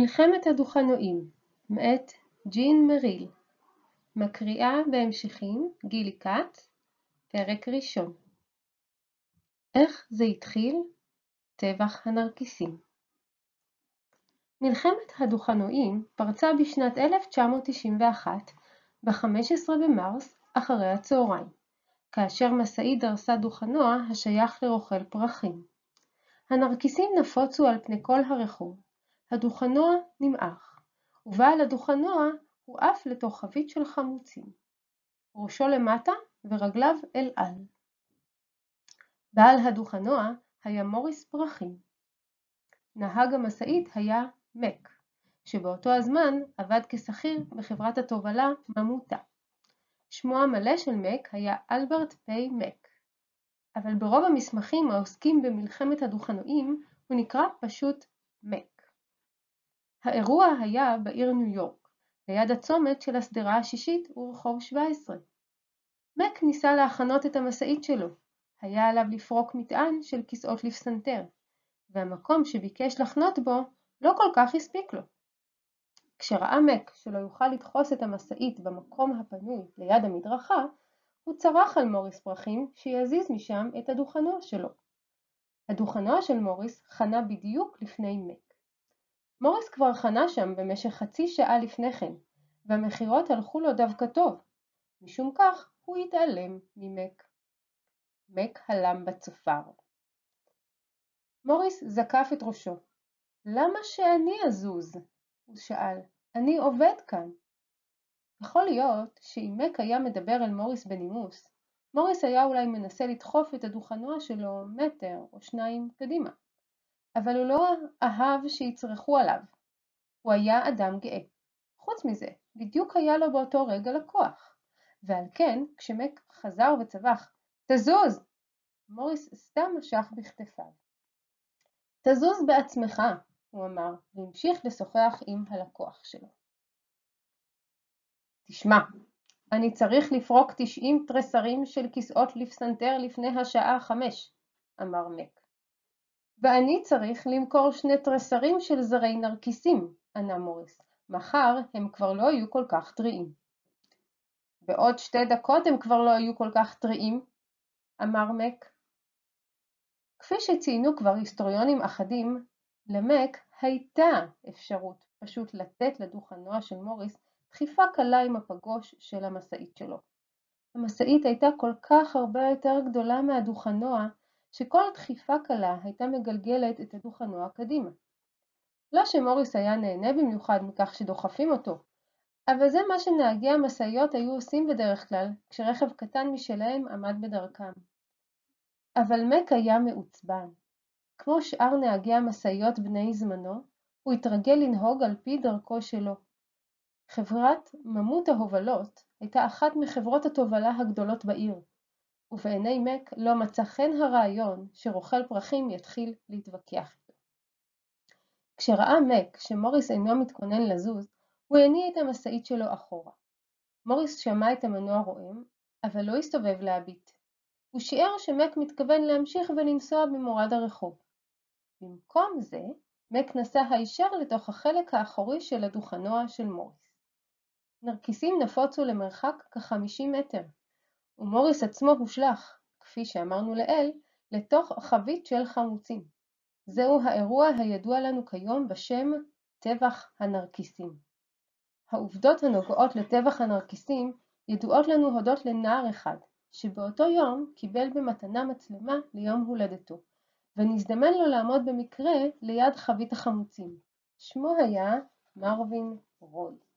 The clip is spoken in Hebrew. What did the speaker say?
מלחמת הדוכנועים מאת ג'ין מריל מקריאה בהמשכים גילי כץ פרק ראשון איך זה התחיל? טבח הנרקיסים מלחמת הדוכנועים פרצה בשנת 1991 ב-15 במרס אחרי הצהריים, כאשר משאית דרסה דוכנוע השייך לרוכל פרחים. הנרקיסים נפוצו על פני כל הרחוב, הדוכנוע נמעך, ובעל הדוכנוע הועף לתוך חבית של חמוצים, ראשו למטה ורגליו אל על. בעל הדוכנוע היה מוריס פרחים. נהג המשאית היה מק, שבאותו הזמן עבד כשכיר בחברת התובלה ממותה. שמו המלא של מק היה אלברט פיי מק, אבל ברוב המסמכים העוסקים במלחמת הדוכנועים הוא נקרא פשוט מק. האירוע היה בעיר ניו יורק, ליד הצומת של השדרה השישית ורחוב 17. מק ניסה להכנות את המשאית שלו, היה עליו לפרוק מטען של כיסאות לפסנתר, והמקום שביקש לחנות בו לא כל כך הספיק לו. כשראה מק שלא יוכל לדחוס את המשאית במקום הפנוי ליד המדרכה, הוא צרח על מוריס פרחים שיזיז משם את הדוכנוע שלו. הדוכנוע של מוריס חנה בדיוק לפני מק. מוריס כבר חנה שם במשך חצי שעה לפני כן, והמכירות הלכו לו דווקא טוב. משום כך הוא התעלם ממק. מק הלם בצופר. מוריס זקף את ראשו. למה שאני אזוז? הוא שאל. אני עובד כאן. יכול להיות שאם מק היה מדבר אל מוריס בנימוס, מוריס היה אולי מנסה לדחוף את הדוכנוע שלו מטר או שניים קדימה. אבל הוא לא אהב שיצרחו עליו. הוא היה אדם גאה. חוץ מזה, בדיוק היה לו באותו רגע לקוח. ועל כן, כשמק חזר וצבח, תזוז! מוריס סתם משך בכתפיו. תזוז בעצמך, הוא אמר, והמשיך לשוחח עם הלקוח שלו. תשמע, אני צריך לפרוק 90 תרסרים של כיסאות לפסנתר לפני השעה חמש, אמר מק. ואני צריך למכור שני תרסרים של זרי נרקיסים, ענה מוריס. מחר הם כבר לא יהיו כל כך טריים. בעוד שתי דקות הם כבר לא יהיו כל כך טריים, אמר מק. כפי שציינו כבר היסטוריונים אחדים, למק הייתה אפשרות פשוט לתת לדוכנוע של מוריס דחיפה קלה עם הפגוש של המשאית שלו. המשאית הייתה כל כך הרבה יותר גדולה מהדוכנוע, שכל דחיפה קלה הייתה מגלגלת את הדוכנוע קדימה. לא שמוריס היה נהנה במיוחד מכך שדוחפים אותו, אבל זה מה שנהגי המשאיות היו עושים בדרך כלל כשרכב קטן משלהם עמד בדרכם. אבל מק היה מעוצבן. כמו שאר נהגי המשאיות בני זמנו, הוא התרגל לנהוג על פי דרכו שלו. חברת ממות ההובלות הייתה אחת מחברות התובלה הגדולות בעיר, ובעיני מק לא מצא חן הרעיון שרוכל פרחים יתחיל להתווכח איתו. כשראה מק שמוריס אינו מתכונן לזוז, הוא הניע את המשאית שלו אחורה. מוריס שמע את המנוע רועם, אבל לא הסתובב להביט. הוא שיער שמק מתכוון להמשיך ולנסוע במורד הרחוב. במקום זה, מק נסע הישר לתוך החלק האחורי של הדוכנוע של מוריס. נרקיסים נפוצו למרחק כ-50 מטר, ומוריס עצמו הושלך, כפי שאמרנו לעיל, לתוך חבית של חמוצים. זהו האירוע הידוע לנו כיום בשם טבח הנרקיסים. העובדות הנוגעות לטבח הנרקיסים ידועות לנו הודות לנער אחד, שבאותו יום קיבל במתנה מצלמה ליום הולדתו, ונזדמן לו לעמוד במקרה ליד חבית החמוצים. שמו היה מרווין רוי.